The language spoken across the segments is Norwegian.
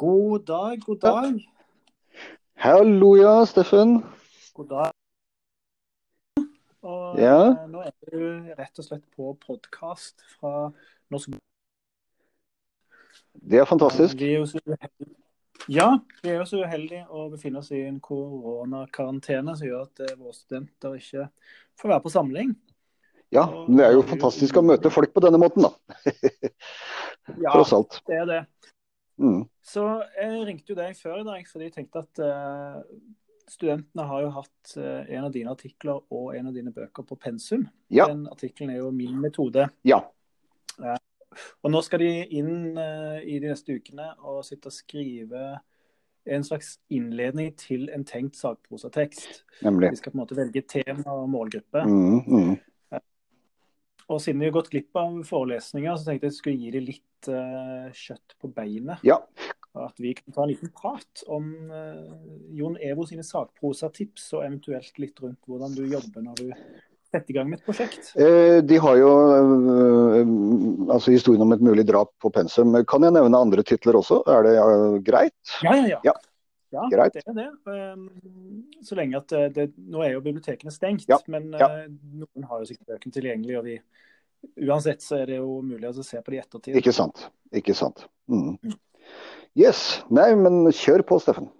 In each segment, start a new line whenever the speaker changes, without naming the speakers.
God dag, god dag.
Hallo, ja, Steffen.
God dag. Og
Ja.
eh, nå er du rett og slett på podkast fra Norsk
Det er fantastisk.
Vi er jo så uheldige. Ja, vi er jo så uheldige å befinne oss i en koronakarantene som gjør at eh, våre studenter ikke får være på samling.
Ja, men det er jo fantastisk å møte folk på denne måten, da.
Ja,
Tross alt.
det er det.
Mm.
Så jeg ringte jo deg før i dag fordi jeg tenkte at uh, studentene har jo hatt uh, en av dine artikler og en av dine bøker på pensum.
Ja.
Den artikkelen er jo min metode.
Ja.
Og nå skal de inn eh, i de neste ukene og sitte og skrive en slags innledning til en tenkt sakprosatekst.
Nemlig.
De skal på en måte velge tema og målgruppe.
Mm, mm.
Og siden vi har gått glipp av forelesninger, så tenkte jeg at jeg skulle gi deg litt uh, kjøtt på beinet.
Ja.
At vi kan ta en liten prat om uh, Jon Evo sine sakprosatips, og eventuelt litt rundt hvordan du jobber når du setter i gang med et prosjekt.
Eh, de har jo uh, altså historien om et mulig drap på pensum. Kan jeg nevne andre titler også? Er det greit?
Ja, ja, ja.
Ja.
Ja,
Greit.
det er det. Så lenge at det, Nå er jo bibliotekene stengt,
Ja,
men
ja.
eh, noen har jo sikkert bøkene tilgjengelig. og vi Uansett så er det jo mulig å se på det i ettertid.
Ikke sant. Ikke sant. Mm. Yes. Nei, men kjør på, Steffen.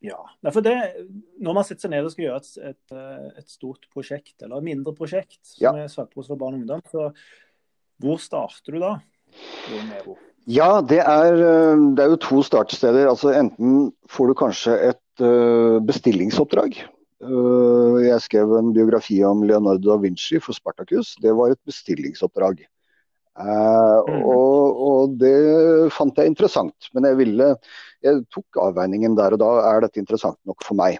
Ja, for det, Når man setter seg ned og skal gjøre et, et, eh, et stort prosjekt, eller et mindre prosjekt, som
Ja.
er sakprosa for barn og ungdom, så hvor starter du da?
Ja, det er, eh, det er jo to startsteder. Altså Enten får du kanskje et eh, bestillingsoppdrag. Eh, Jeg skrev en biografi om Leonardo da Vinci for Spartacus. Det var et bestillingsoppdrag. Eh,
Mm.
og, og det fant jeg interessant. Men jeg ville Jeg tok avveiningen der og da. Er dette interessant nok for meg?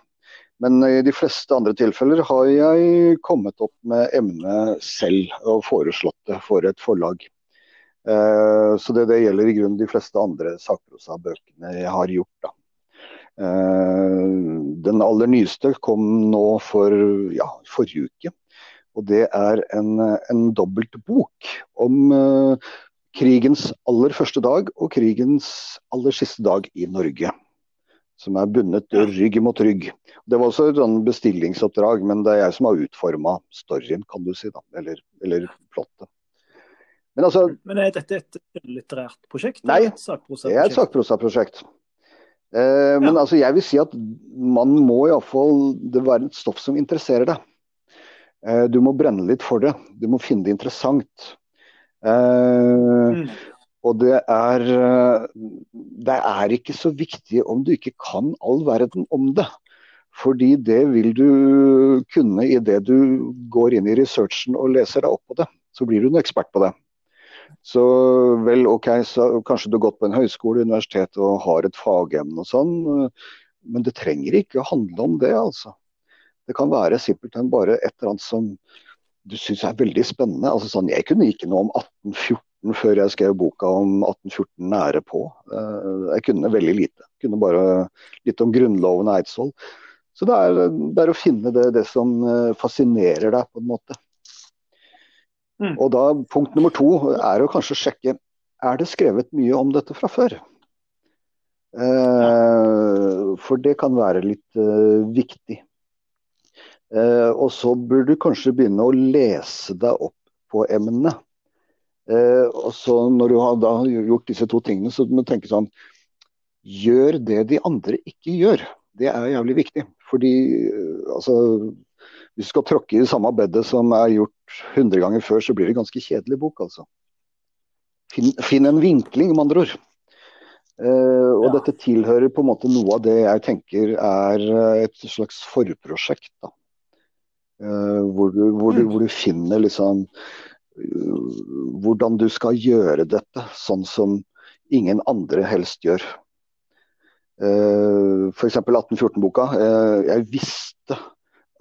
Men i de fleste andre tilfeller har jeg kommet opp med emnet selv og foreslått det for et forlag. Eh, Så det, det gjelder i grunnen de fleste andre sakprosabøkene jeg har gjort. da. Eh, Den aller nyeste kom nå for ja, forrige uke. Og det er en, en dobbeltbok om uh, krigens aller første dag og krigens aller siste dag i Norge. Som er bundet rygg mot rygg. Det var også et sånn bestillingsoppdrag, men det er jeg som har utforma storyen, kan du si. da, Eller, eller plottet. Men altså,
Men er dette et litterært prosjekt?
Nei, det er et
sakprosaprosjekt?
Eh, men
Ja.
altså, jeg vil si at man må iallfall Det være et stoff som interesserer deg. Eh, du må brenne litt for det. Du må finne det interessant. Eh,
Mm.
og det er eh, Det er ikke så viktig om du ikke kan all verden om det. Fordi det vil du kunne idet du går inn i researchen og leser deg opp på det. Så blir du en ekspert på det. Så vel, OK, så kanskje du har gått på en høyskole, universitet og har et fagemne og sånn. Men det trenger ikke å handle om det, altså. Det kan være simpelthen bare et eller annet som du syns er veldig spennende. Altså sånn, Jeg kunne ikke noe om 1814 før jeg skrev boka om 1814 nære på. Eh, Jeg kunne veldig lite. Kunne bare litt om Grunnloven og Eidsvoll. Så det er, det er å finne det, det som eh, fascinerer deg, på en måte.
Mm.
Og da punkt nummer to er å kanskje sjekke er det skrevet mye om dette fra før. Eh, for det kan være litt eh, viktig. Eh, og så burde du kanskje begynne å lese deg opp på emnet. Eh, og så når du har gjort disse to tingene, så må du tenke sånn Gjør det de andre ikke gjør. Det er jævlig viktig. Fordi eh, altså Hvis du skal tråkke i det samme bedet som er gjort 100 ganger før, så blir det en ganske kjedelig bok, altså. Finn, finn en vinkling, med andre ord. Uh, og
Ja.
dette tilhører på en måte noe av det jeg tenker er eh, et slags forprosjekt. da. Uh, hvor, du, hvor, du,
Mm. hvor
du finner liksom uh, hvordan du skal gjøre dette, sånn som ingen andre helst gjør. Uh, F.eks. 1814-boka. Eh, jeg visste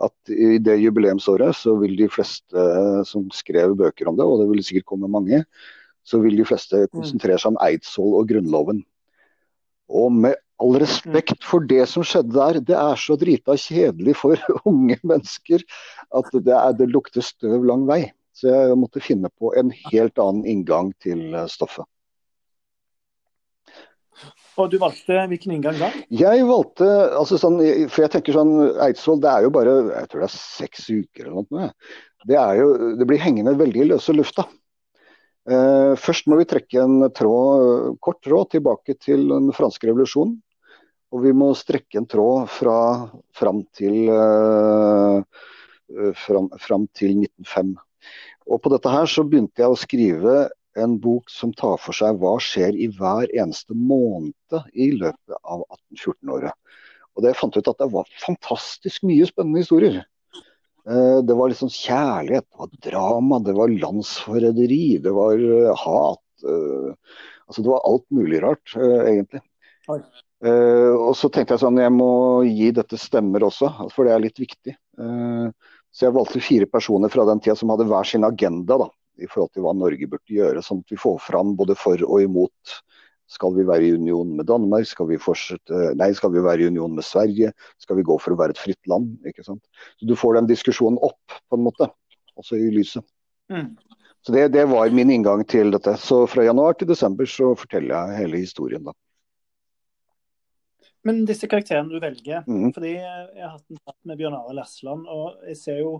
at i det jubileumsåret så vil de fleste som skrev bøker om det, og det vil sikkert komme mange, så vil de fleste konsentrere seg om Eidsvoll og Grunnloven. Og med all respekt for det som skjedde der, det er så drita kjedelig for unge mennesker at det, er, det lukter støv lang vei. Så jeg måtte finne på en helt annen inngang til eh, stoffet.
Og du valgte hvilken inngang da?
Jeg valgte altså sånn, For jeg tenker sånn Eidsvoll, det er jo bare jeg tror det er seks uker eller noe. Det, er jo, det blir hengende veldig i løse lufta. Eh, først må vi trekke en tråd, kort tråd tilbake til den franske revolusjonen. Og vi må strekke en tråd fra fram til, eh, fram, fram til 1905. Og på dette her så begynte jeg å skrive en bok som tar for seg hva skjer i hver eneste måned i løpet av 1814-året. Og det fant ut at det var fantastisk mye spennende historier. Eh, det var liksom kjærlighet, det var drama, det var landsforræderi, det var eh, hat. Eh, altså det var alt mulig rart, egentlig. Og så tenkte jeg sånn, jeg må gi dette stemmer også, for det er litt viktig. Så jeg valgte fire personer fra den tida som hadde hver sin agenda da, i forhold til hva Norge burde gjøre, sånn at vi får fram både for og imot. Skal vi være i union med Danmark? Skal vi, fortsette, nei, skal vi være i union med Sverige? Skal vi gå for å være et fritt land? ikke sant? Så Du får den diskusjonen opp, på en måte, også i lyset. Mm. Så det, det, var min inngang til dette. Så fra januar til desember så forteller jeg hele historien, da.
Men disse karakterene du velger, mm. fordi jeg har hatt en prat med Bjørn Are Asland, og jeg ser jo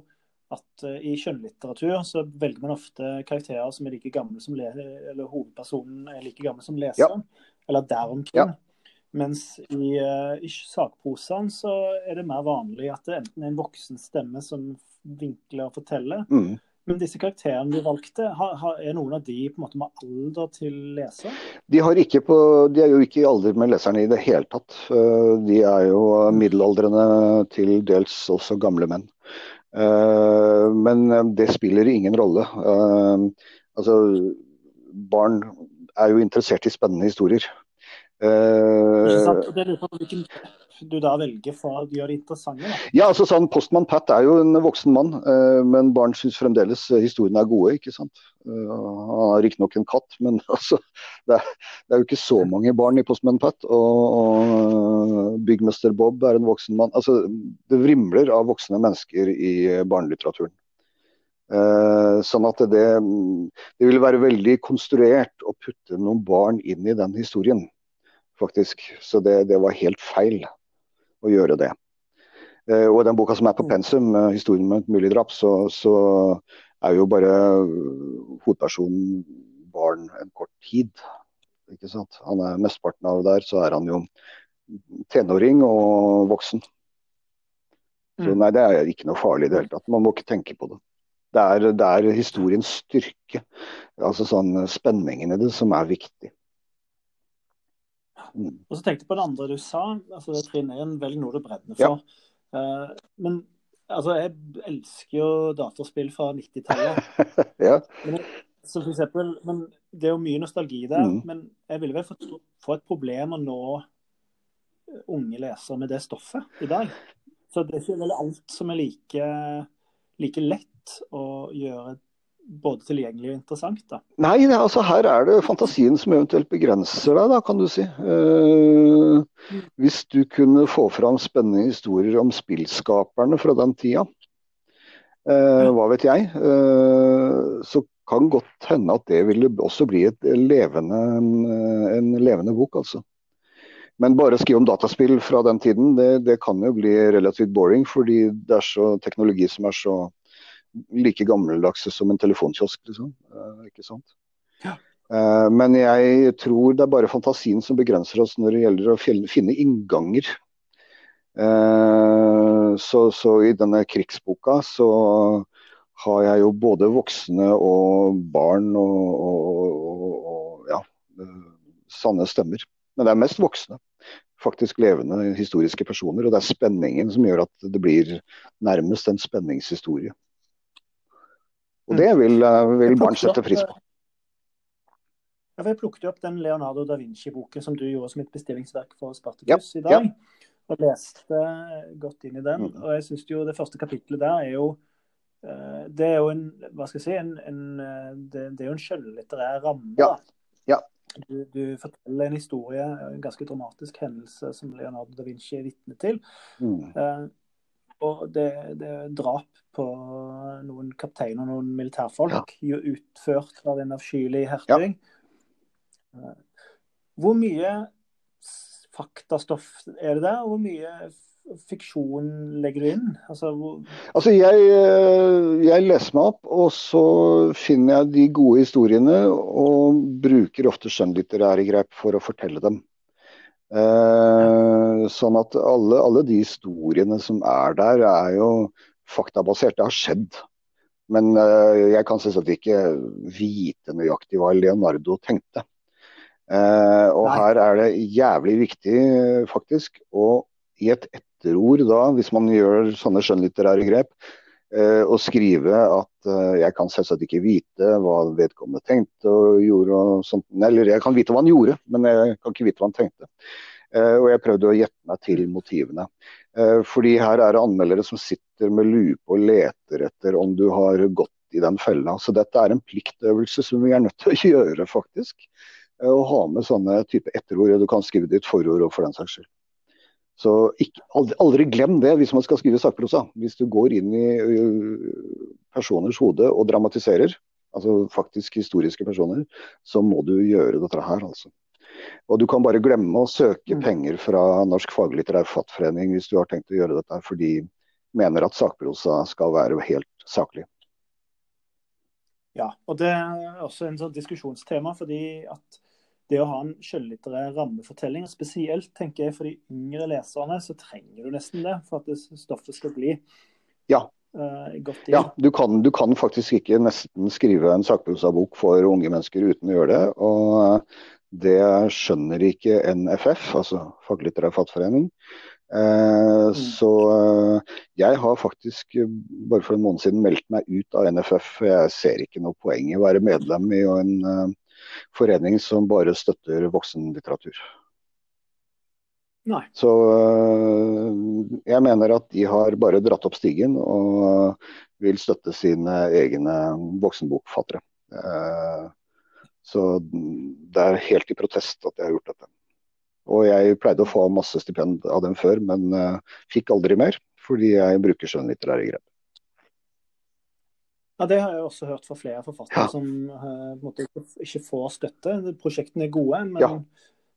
at uh, i kjønnlitteratur så velger man ofte karakterer som er like gamle som eller hovedpersonen er like gammel som leseren, ja. eller deromkring. Ja. Mens i, uh, i sakprosaen så er det mer vanlig at det enten er en voksen stemme som vinkler og forteller, mm. Men disse karakterene du valgte, er noen av de på en måte med alder til leser?
De, på, de, er jo ikke i alder med leserne i det hele tatt. Eh, de er jo middelaldrende, til dels også gamle menn. Eh, men eh, det spiller ingen rolle. Altså, barn er jo interessert i spennende historier.
Ikke? Det lurer på hvilken du da velger for å gjøre det interessante? Da?
Ja, altså sånn, Postmann Pat er jo en voksen mann, uh, men barn syns fremdeles historiene er gode. ikke sant? Uh, han har riktignok en katt, men altså, det, er, det, er, jo ikke så mange barn i Postmann Pat. Og, og byggmester Bob er en voksen mann. Altså, Det vrimler av voksne mennesker i barnelitteraturen. Uh, sånn at det, det vil være veldig konstruert å putte noen barn inn i den historien faktisk. Så det, det, var helt feil å gjøre det. Eh, og i den boka som er på pensum, 'Historien med et mulig drap', så, så er jo bare hovedpersonen barn en kort tid. Ikke sant? Han er Mesteparten av der så er han jo tenåring og voksen. Så mm. nei, det er ikke noe farlig i det hele tatt. Man må ikke tenke på det. Det er, det er historiens styrke, altså sånn spenningen i det, som er viktig.
Og så tenkte jeg på det andre du sa. altså det Trinn 1 velg noe du brenner for. Ja. Uh, men altså, jeg elsker jo dataspill fra 90-tallet.
ja.
Men, så for eksempel, men det er jo mye nostalgi der. Mm. Men jeg ville vel få et problem å nå unge lesere med det stoffet i dag. Så det er ikke alt som er like, like lett å gjøre både tilgjengelig og interessant? da?
Nei, altså her er det fantasien som eventuelt begrenser deg, da, kan du si. Eh, hvis du kunne få fram spennende historier om spillskaperne fra den tida, eh, hva vet jeg, eh, så kan godt hende at det ville også bli levende, en levende bok, altså. Men bare å skrive om dataspill fra den tiden, det, det kan jo bli relativt boring, fordi det er så teknologi som er så like gammeldagse som en telefonkiosk, liksom. Eh, ikke sant? Ja. Eh, men jeg tror det er bare fantasien som begrenser oss når det gjelder å finne innganger. Eh, så, så i denne krigsboka så har jeg jo både voksne og barn og, og, og, og ja, sanne stemmer. Men det er mest voksne. Faktisk levende historiske personer. Og det er spenningen som gjør at det blir nærmest en spenningshistorie. Og det vil, eh, vil barn sette pris på.
Ja, jeg plukket opp den Leonardo da Vinci-boken som du gjorde som et bestillingsverk for Spartacus ja, i dag. Ja. Og leste godt inn i den. Mm. Og jeg syns jo det første kapitlet der er jo eh, Det er jo en hva skal jeg si, en, en, eh, det, det, er jo en skjønnlitterær ramme.
Ja. ja.
Du, du, forteller en historie, en ganske dramatisk hendelse som Leonardo da Vinci er vitne til. Mm. Og det, det er drap på noen kapteiner og noen militærfolk ja. utført av en avskyelig hertug. Ja. Eh, hvor mye faktastoff er det der? Hvor mye fiksjon legger du inn? Altså, hvor...
altså jeg, eh, jeg, leser meg opp, og så finner jeg de gode historiene og bruker ofte skjønnlitterære grep for å fortelle dem. Eh, sånn at alle, alle, de historiene som er der, er jo faktabasert. Det har skjedd. Men eh, jeg kan selvsagt ikke vite nøyaktig hva Leonardo tenkte. Eh, og Nei. her er det jævlig viktig, faktisk, å i et etterord da, hvis man gjør sånne skjønnlitterære grep, eh, å skrive at eh, jeg kan selvsagt ikke vite hva vedkommende tenkte og gjorde og sånt. Eller jeg kan vite hva han gjorde, men jeg kan ikke vite hva han tenkte. Eh, og jeg prøvde å gjette meg til motivene. Eh, fordi her er det anmeldere som sitter med lupe og leter etter om du har gått i den fella. Så dette er en pliktøvelse som vi er nødt til å gjøre, faktisk. Eh, å ha med sånne type etterord. Du kan skrive ditt forord og for den saks skyld. Så ikke, aldri, aldri, glem det hvis man skal skrive sakprosa. Hvis du går inn i personers hode og dramatiserer, altså faktisk historiske personer, så må du gjøre dette her, altså. Og du kan bare glemme å søke mm. penger fra Norsk faglitterær forfatterforening hvis du har tenkt å gjøre dette, for de mener at sakprosa skal være helt saklig.
Ja, og det er også en sånn diskusjonstema. fordi at det å ha en skjønnlitterær rammefortelling, spesielt tenker jeg for de yngre leserne, så trenger du nesten det for at stoffet skal bli
ja. uh, godt inn. Ja, du kan, du kan, faktisk ikke nesten skrive en sakprosabok for unge mennesker uten å gjøre det. Og det skjønner ikke NFF, altså Faglitterær Fattforening. Uh, mm. Så uh, jeg har faktisk bare for en måned siden meldt meg ut av NFF. For Jeg ser ikke noe poeng i å være medlem i en forening som bare støtter voksenlitteratur.
Nei.
Så jeg mener at de har bare dratt opp stigen og vil støtte sine egne voksenbokfattere. Eh, så det er helt i protest at jeg har gjort dette. Og jeg pleide å få masse stipend av dem før, men uh, fikk aldri mer fordi jeg bruker skjønnlitterære grep.
Ja, Det har jeg også hørt fra flere forfattere ja. som uh, ikke får støtte. Prosjektene er gode, men ja.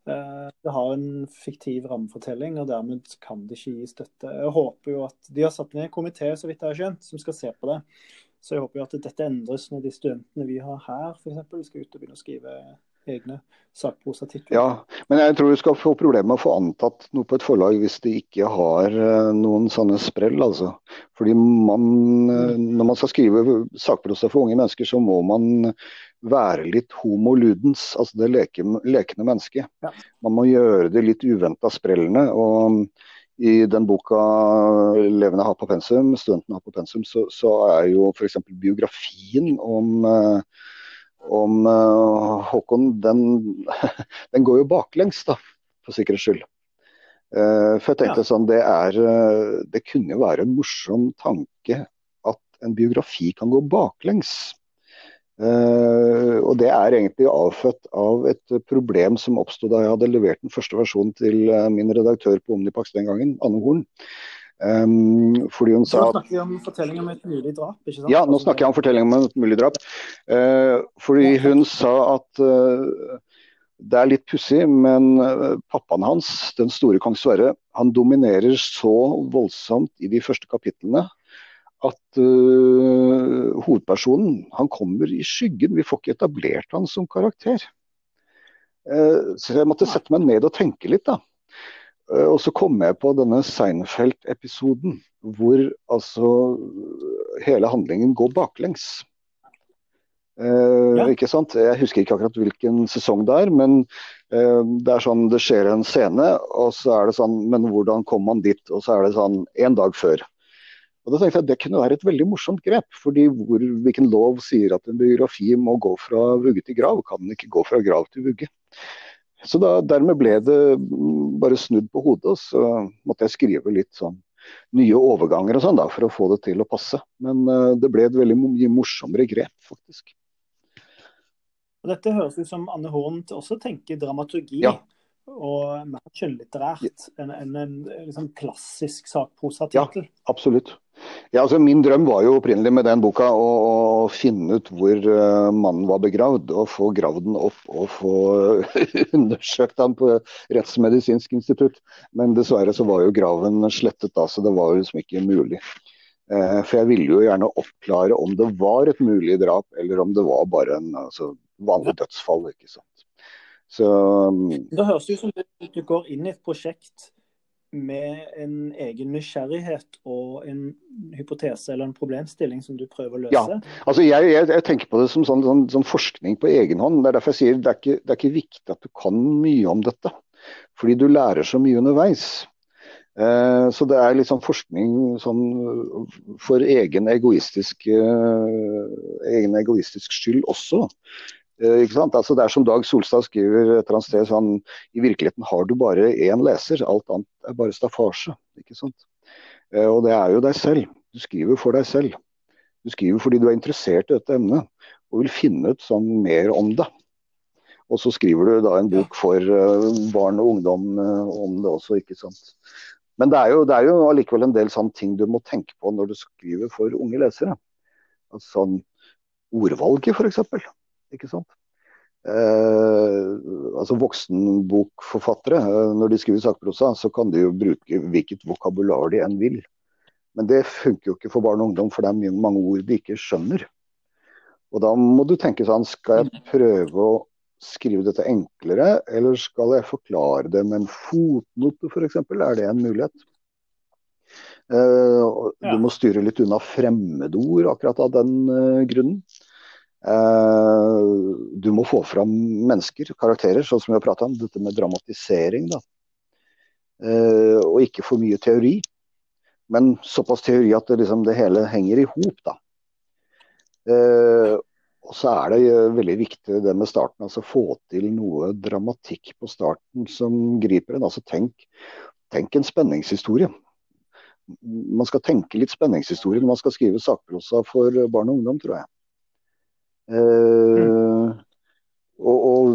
uh, det har en fiktiv rammefortelling, og dermed kan det ikke gi støtte. Jeg håper jo at De har satt ned en komité så vidt jeg har skjønt, som skal se på det. Så jeg håper jo at dette endres når de studentene vi har her, f.eks., skal ut og begynne å skrive egne sakprosatitler.
Ja, men jeg tror du skal få problemer med å få antatt noe på et forlag hvis de ikke har uh, noen sånne sprell. altså. Fordi man, uh, når man skal skrive sakprosa for unge mennesker, så må man være litt homo ludens, altså det leke, lekende mennesket. Ja. Man må gjøre det litt uventa sprellene. og i den boka 'Elevene har på pensum', studentene har på pensum, så, så er jo f.eks. biografien om uh, om uh, Håkon, den, den, går jo baklengs, da, for sikkerhets skyld. Uh, for jeg tenkte sånn, det, er, det kunne være en morsom tanke at en biografi kan gå baklengs. Og det er egentlig avfødt av et problem som oppsto da jeg hadde levert den første versjonen til min redaktør på Omnipax den gangen, Anne Horn. Um, fordi hun sa
Nå snakker vi om fortellingen om et mulig drap, ikke sant?
Ja, nå snakker jeg om fortellingen om et mulig drap. Uh, fordi hun sa at uh, det er litt pussig, men uh, pappaen hans, den store kong Sverre, han dominerer så voldsomt i de første kapitlene at hovedpersonen han kommer i skyggen. Vi får ikke etablert han som karakter. så jeg måtte sette meg ned og tenke litt, da. Uh, og så kom jeg på denne Seinfeld-episoden hvor altså hele handlingen går baklengs. Ja. ikke sant? Jeg husker ikke akkurat hvilken sesong det er, men det er sånn det skjer en scene, og så er det sånn Men hvordan kom man dit? Og så er det sånn en dag før. Og da tenkte jeg at Det kunne være et veldig morsomt grep. fordi hvor, Hvilken lov sier at en biografi må gå fra vugge til grav? Kan den ikke gå fra grav til vugge? Så da, dermed ble det bare snudd på hodet, og så måtte jeg skrive litt sånn nye overganger og sånn da, for å få det til å passe. Men uh, det ble et veldig mye morsommere grep, faktisk.
Og dette høres ut som Anne Horn også tenker dramaturgi. Ja. Og mer skjønnlitterært enn en, en, en liksom klassisk sakprosatittel.
Ja, absolutt. Ja, altså Min drøm var jo opprinnelig med den boka å, å finne ut hvor uh, mannen var begravd. Og få gravd den opp og få undersøkt han på Rettsmedisinsk institutt. Men dessverre så var jo graven slettet da, så det var jo liksom ikke mulig. Uh, for jeg ville jo gjerne oppklare om det var et mulig drap, eller om det var bare en altså, vanlig dødsfall. ikke sant.
Så, um, det høres ut som du, går inn i et prosjekt med en egen nysgjerrighet og en hypotese eller en problemstilling som du prøver å løse?
Ja, altså jeg, jeg, jeg tenker på det som sånn, sånn, sånn, forskning på egen hånd. Det er derfor jeg sier det er, ikke, det er ikke viktig at du kan mye om dette. Fordi du lærer så mye underveis. Eh, så det er litt sånn forskning sånn, for egen egoistisk, eh, egen egoistisk skyld også. Eh, ikke sant? Altså Det er som Dag Solstad skriver et eller annet sted, sånn, i virkeligheten har du bare én leser, alt annet er bare staffasje. ikke sant? Eh, og det er jo deg selv. Du skriver for deg selv. Du skriver fordi du er interessert i dette emnet og vil finne ut sånn mer om det. Og så skriver du da en bok for uh, barn og ungdom om det også, ikke sant. Men det er jo, det er jo allikevel en del sånne ting du må tenke på når du skriver for unge lesere. Altså, sånn ordvalget, f.eks. Ikke sant? Eh, altså Voksenbokforfattere, eh, når de skriver sakprosa, så kan de jo bruke hvilket vokabular de enn vil. Men det funker jo ikke for barn og ungdom, for det er mange ord de ikke skjønner. Og da må du tenke sånn, skal jeg prøve å skrive dette enklere, eller skal jeg forklare det med en fotnote f.eks.? Er det en mulighet? Uh, du må styre litt unna fremmedord akkurat av den uh, grunnen. Eh, du må få fram mennesker, karakterer, sånn som vi har prata om. Dette med dramatisering. da. Eh, og ikke for mye teori. Men såpass teori at det, liksom, det hele henger i hop, da. Eh, og så er det veldig viktig det med starten. altså Få til noe dramatikk på starten som griper en. altså Tenk, tenk en spenningshistorie. Man skal tenke litt spenningshistorie når man skal skrive sakprosa for barn og ungdom, tror jeg. Mm. Og, og,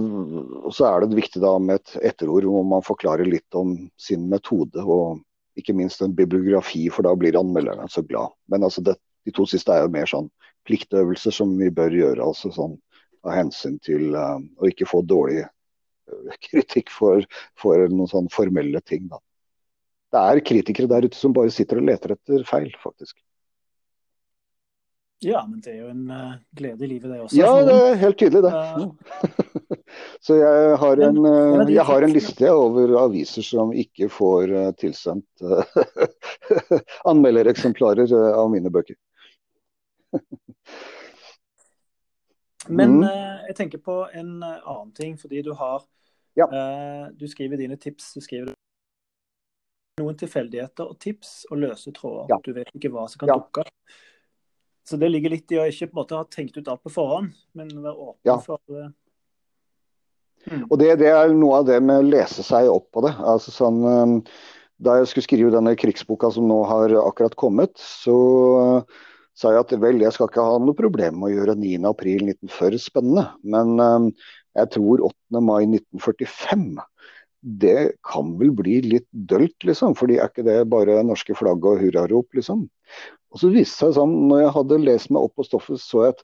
og, så er det viktig da med et etterord hvor man forklarer litt om sin metode. Og ikke minst en bibliografi, for da blir anmelderne så glad. Men altså det, de to siste er jo mer sånn pliktøvelser som vi bør gjøre. altså sånn Av hensyn til uh, å ikke få dårlig uh, kritikk for, for noen sånn formelle ting. da. Det er kritikere der ute som bare sitter og leter etter feil, faktisk.
Ja, men det er jo en uh, glede i livet, det også.
Ja, det er helt tydelig, det. Uh, så jeg har, en, uh, jeg har en liste over aviser som ikke får tilsendt anmeldereksemplarer av mine bøker.
men mm. jeg tenker på en annen ting, fordi du har ja. Du skriver dine tips. du skriver noen tilfeldigheter og tips og løse tråder. Ja. Du vet ikke hva som kan ja. dukke opp. Så det ligger litt i å ikke på en måte ha tenkt ut alt på forhånd, men være åpen ja. for det.
Mm. Og det, det, er noe av det med å lese seg opp på det. Altså sånn, um, da jeg skulle skrive denne krigsboka som nå har akkurat kommet, så uh, sa jeg at vel, jeg skal ikke ha noe problem med å gjøre 9.4.1940 spennende. Men um, jeg tror 8. mai 1945 det kan vel bli litt dølt, liksom. fordi er ikke det bare norske flagg og hurrarop, liksom. Og så viste det seg sånn, når jeg hadde lest meg opp på stoffet, så jeg at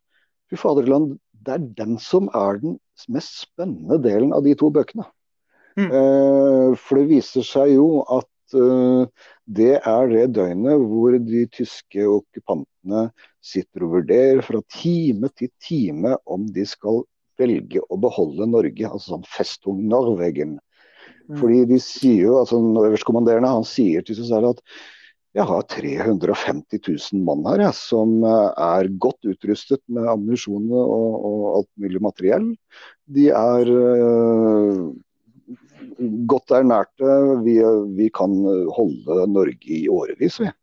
fy faderland, det er den som er den mest spennende delen av de to bøkene. Mm. Eh, for det viser seg jo at eh, det er det døgnet hvor de tyske okkupantene sitter og vurderer fra time til time om de skal velge å beholde Norge, altså sånn Festung Norwegen. Mm. Fordi de sier jo, altså Øverstkommanderende han sier til seg selv at jeg har 350 000 mann her jeg, som eh, er godt utrustet med ammunisjon og, og, alt mulig materiell. De er uh, godt ernærte. Vi, vi, kan holde Norge i årevis, vi.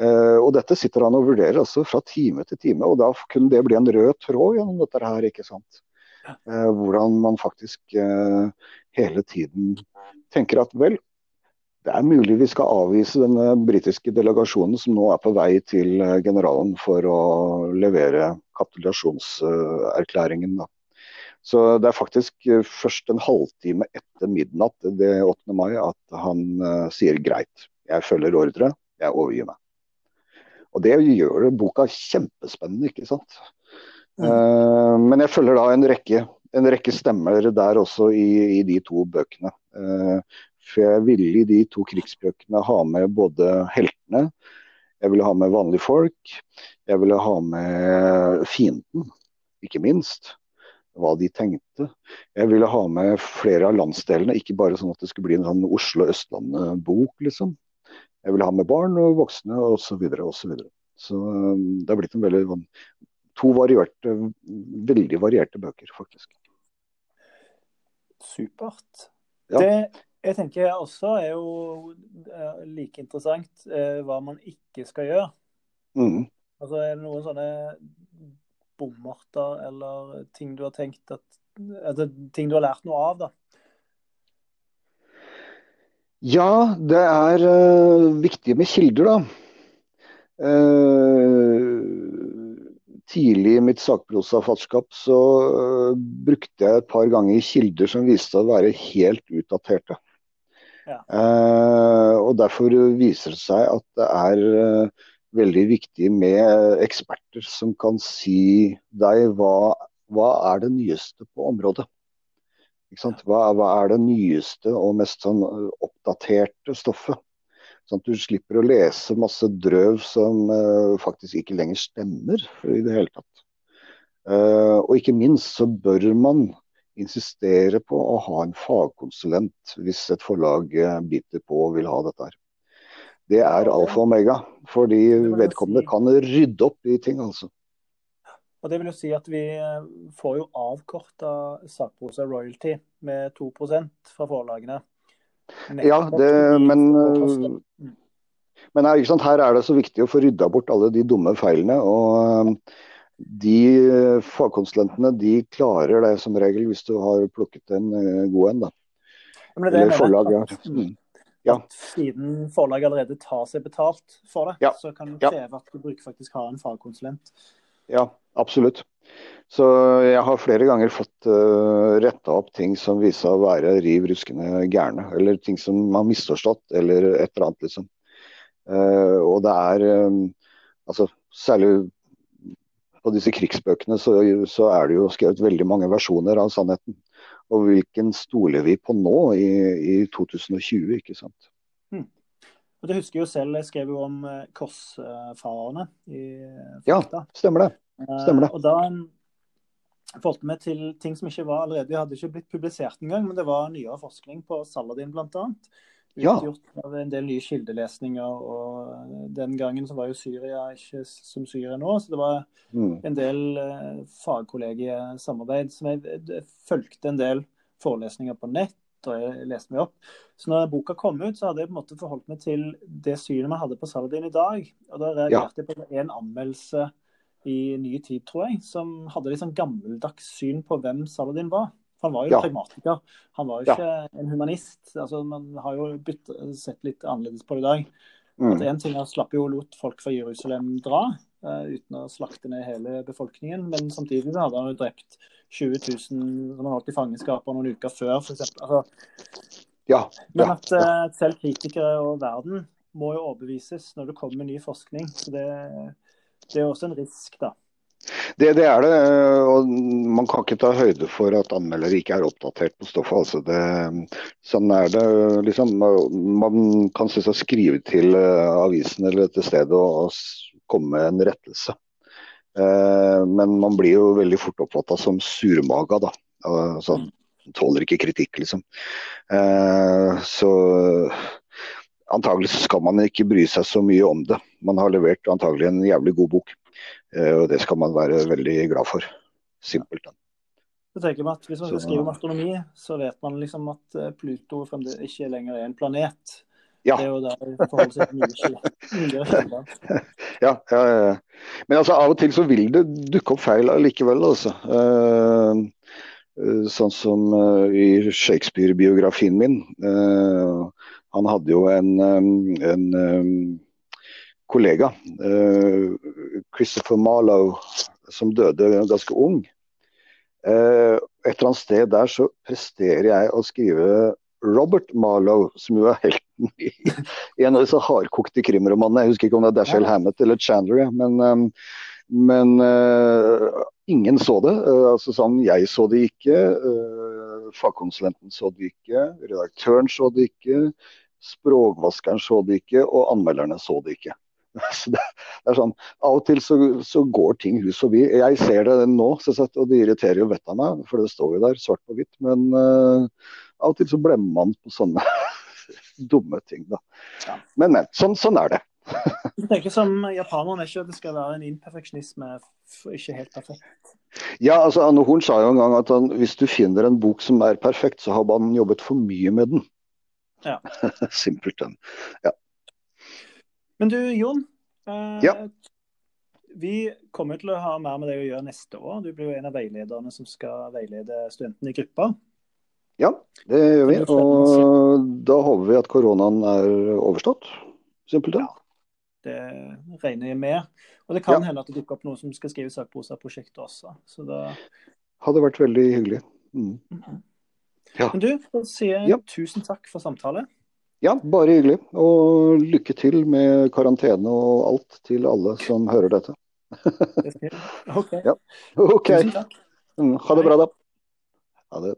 Uh, og dette sitter han og vurderer altså fra time til time. Og da kunne det bli en rød tråd gjennom dette her, ikke sant. Uh, hvordan man faktisk hele tiden tenker at vel, det er mulig vi skal avvise denne britiske delegasjonen som nå er på vei til eh, generalen for å levere kapitulasjonserklæringen. Så det er faktisk eh, først en halvtime etter midnatt det 8. mai at han sier greit, jeg følger ordre, jeg overgir meg. Og det gjør boka kjempespennende, ikke sant. Mm. Men jeg følger da en rekke, en rekke stemmer der også i, i de to bøkene. For jeg ville i de to krigsbøkene ha med både heltene, jeg ville ha med vanlige folk, jeg ville ha med fienden, ikke minst hva de tenkte. Jeg ville ha med flere av landsdelene, ikke bare sånn at det skulle bli en sånn Oslo-Østlandet-bok, liksom. Jeg ville ha med barn og voksne osv. Så, videre, og så, videre. så um, det har blitt en veldig, to varierte, veldig varierte bøker, faktisk.
Supert. Ja. Det jeg tenker også er jo uh, like interessant eh, hva man ikke skal gjøre. Mm. Altså Er det noen sånne bommerter eller ting du har tenkt at altså, Ting du har lært noe av, da?
Ja, det er uh, viktig med kilder, da. Uh, tidlig i mitt sakprosafatskap så uh, brukte jeg et par ganger kilder som viste seg å være helt utdaterte. Ja. og Derfor viser det seg at det er veldig viktig med eksperter som kan si deg hva, hva er det nyeste på området. Hva, hva, er det nyeste og mest sånn oppdaterte stoffet? Sånn at du slipper å lese masse drøv som eh, faktisk ikke lenger stemmer i det hele tatt. Uh, og ikke minst så bør man insistere på å ha en fagkonsulent hvis et forlag uh, biter på og vil ha dette her. Det er alfa og omega. Fordi vedkommende kan rydde opp i ting, altså.
Og Det vil jo si at vi eh, får jo avkorta sakprosa royalty med 2% fra forlagene.
Ja, det, men, mm. men her, her, er det så viktig å få rydda bort alle de dumme feilene. og eh, De fagkonsulentene de klarer det som regel hvis du har plukket en eh, god en. da.
Eller forlag, ja. Mm ja. siden forlaget allerede tar seg betalt for det, ja. så kan du kreve at du bruker faktisk har en fagkonsulent.
Ja, absolutt. Så jeg har flere ganger fått uh, eh, retta opp ting som viser seg å være riv ruskende gærne. Eller ting som man har misforstått, eller et eller annet, liksom. Uh, og det er um, altså særlig på disse krigsbøkene så, så, er det jo skrevet veldig mange versjoner av sannheten. Og hvilken stoler vi på nå i, i 2020, ikke sant. Hmm.
Og Du husker jo selv, jeg skrev jo om eh, korsfarerne i
Fakta. Ja, stemmer det. Stemmer det.
Og da forholdt vi til ting som ikke var allerede, de hadde ikke blitt publisert engang, men det var nyere forskning på Saladin bl.a. Utgjort ja. av en del nye kildelesninger. og Den gangen så var jo Syria ikke som Syria nå. Så det var mm. en del eh, fagkollegiesamarbeid som jeg, jeg, fulgte en del forelesninger på nett. og jeg leste meg opp. Så når boka kom ut, så hadde jeg på en måte forholdt meg til det synet man hadde på Saladin i dag. Og da reagerte ja. jeg på en anmeldelse i Ny Tid, tror jeg, som hadde litt sånn gammeldags syn på hvem Saladin var. Han var jo ja. pragmatiker. Han var jo ikke ja. en humanist. Altså, man har jo bytt, sett litt annerledes på det i dag. Mm. At en ting er slapp jo lot folk fra Jerusalem dra, uh, uten å slakte ned hele befolkningen. Men samtidig hadde han jo drept 20 000 som han holdt i fangenskap noen uker før, f.eks. Altså,
ja,
men at uh, selv kritikere og verden må jo overbevises når det kommer ny forskning. Så det, det er også en risk, da.
Det, det, er det. og Man kan ikke ta høyde for at anmeldere ikke er oppdatert på stoffet. Altså det, sånn er det. Liksom, man kan selvsagt skrive til eh, avisen eller dette stedet og, og komme med en rettelse. Eh, men man blir jo veldig fort oppfatta som surmaga. da. Altså, tåler ikke kritikk, liksom. Eh, så antagelig skal man ikke bry seg så mye om det. Man har levert antagelig en jævlig god bok. Eh, og det skal man være veldig glad for. Simpelthen.
Så tenker man at Hvis man skal skrive om astronomi, så vet man liksom at Pluto Pluto ikke lenger er en planet. Ja. Det er jo der det seg mye.
Ja, ja, ja, Men altså, av og til så vil det dukke opp feil allikevel, altså. Uh, sånn som i Shakespeare-biografien min. Han hadde jo en, en kollega, eh, Christopher Marlowe, som døde ganske ung. Eh, et eller annet sted der så presterer jeg å skrive Robert Marlowe, som jo er helten I en av disse hardkokte krimromanene. Jeg husker ikke om det er Dashiell. Hammett eller Chandler, men, um, men uh, ingen så det. Uh, altså sånn, Jeg så det ikke. Uh, fagkonsulenten så det ikke. Redaktøren så det ikke. Språkvaskeren så det ikke. Og anmelderne så det ikke. Så det, det, er sånn, Av og til så, så, går ting hus forbi. Jeg ser det nå, og det irriterer jo vettet av meg, for det står jo der svart på hvitt. Men uh, av og til så blemmer man på sånne dumme ting. da. Ja. Men, men. Sånn, sånn er det.
Du tenker som japanerne ikke at det skal være en imperfeksjonisme, ikke helt perfekt?
Ja, altså Anne Horn sa jo en gang at han, hvis du finner en bok som er perfekt, så har man jobbet for mye med den.
Ja.
Simpelthen. Ja.
Men du Jon.
Eh, ja.
Vi kommer til å ha mer med deg å gjøre neste år. Du blir jo en av veilederne som skal veilede studentene i gruppa.
Ja, det gjør vi. Og da håper vi at koronaen er overstått. Simpelthen. Ja,
det regner jeg med. Og det kan ja. hende at det dukker opp noen som skal skrive sakprosaprosjektet også. Så da
Hadde vært veldig hyggelig. Mm. Mm -hmm.
ja. Men du, da sier jeg ja. tusen takk for samtale.
Ja, bare hyggelig. Og lykke til med karantene og alt til alle som hører dette.
OK.
Ja. okay. Mm, ha det bra, da. Ha det.